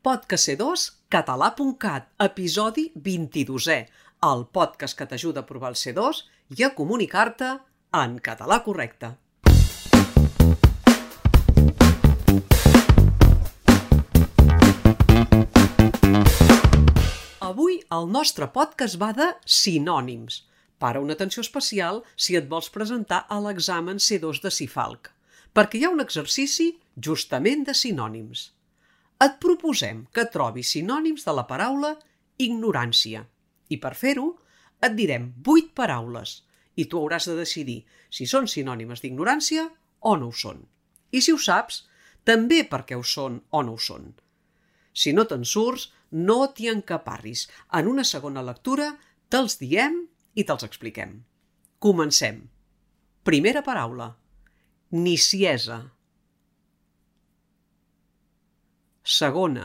Podcast2, català.cat, episodi 22è, el podcast que t'ajuda a provar el C2 i a comunicar-te en català correcte. Avui el nostre podcast va de sinònims. Para una atenció especial si et vols presentar a l'examen C2 de Cifalc, perquè hi ha un exercici justament de sinònims. Et proposem que trobis sinònims de la paraula ignorància. I per fer-ho, et direm vuit paraules i tu hauràs de decidir si són sinònimes d'ignorància o no ho són. I si ho saps, també perquè ho són o no ho són. Si no te'n surts, no t'hi encaparris. En una segona lectura te'ls diem i te'ls expliquem. Comencem. Primera paraula. Niciesa. Segona.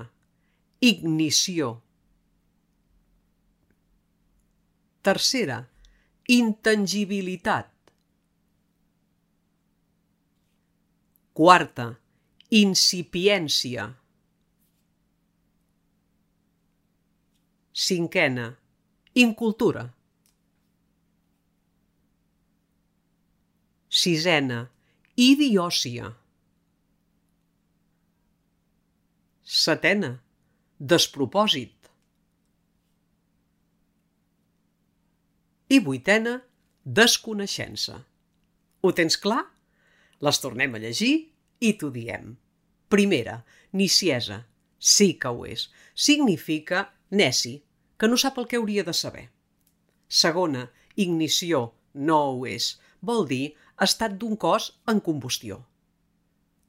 Ignició. Tercera. Intangibilitat. Quarta. Incipiència. Cinquena. Incultura. Sisena. Idiòcia. Setena. Despropòsit. I vuitena. Desconeixença. Ho tens clar? Les tornem a llegir i t'ho diem. Primera, niciesa. Sí que ho és. Significa neci, que no sap el que hauria de saber. Segona, ignició. No ho és. Vol dir estat d'un cos en combustió.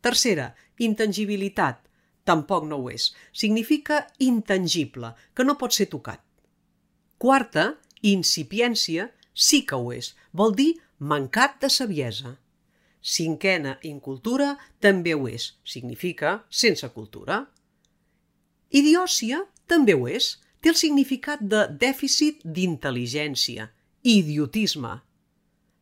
Tercera, intangibilitat. Tampoc no ho és. Significa intangible, que no pot ser tocat. Quarta, incipiència, sí que ho és. Vol dir mancat de saviesa. Cinquena, incultura, també ho és. Significa sense cultura. Idiòcia també ho és. Té el significat de dèficit d'intel·ligència, idiotisme.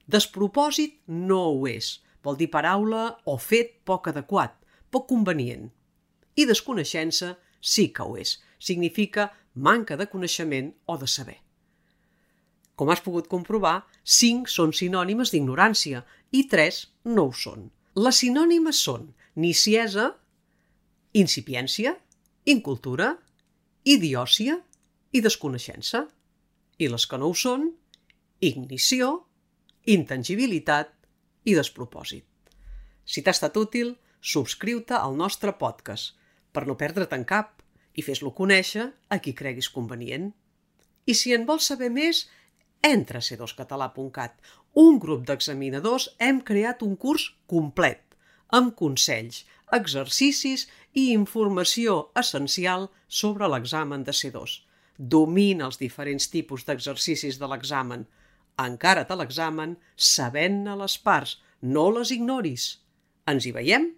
Despropòsit no ho és. Vol dir paraula o fet poc adequat, poc convenient. I desconeixença sí que ho és. Significa manca de coneixement o de saber. Com has pogut comprovar, 5 són sinònimes d'ignorància i 3 no ho són. Les sinònimes són niciesa, incipiència, incultura, idiòcia i desconeixença. I les que no ho són, ignició, intangibilitat i despropòsit. Si t'ha estat útil, subscriu-te al nostre podcast per no perdre't en cap i fes-lo conèixer a qui creguis convenient. I si en vols saber més, entra a c2català.cat. Un grup d'examinadors hem creat un curs complet, amb consells, exercicis i informació essencial sobre l'examen de C2. Domina els diferents tipus d'exercicis de l'examen. Encara't a l'examen sabent-ne les parts, no les ignoris. Ens hi veiem?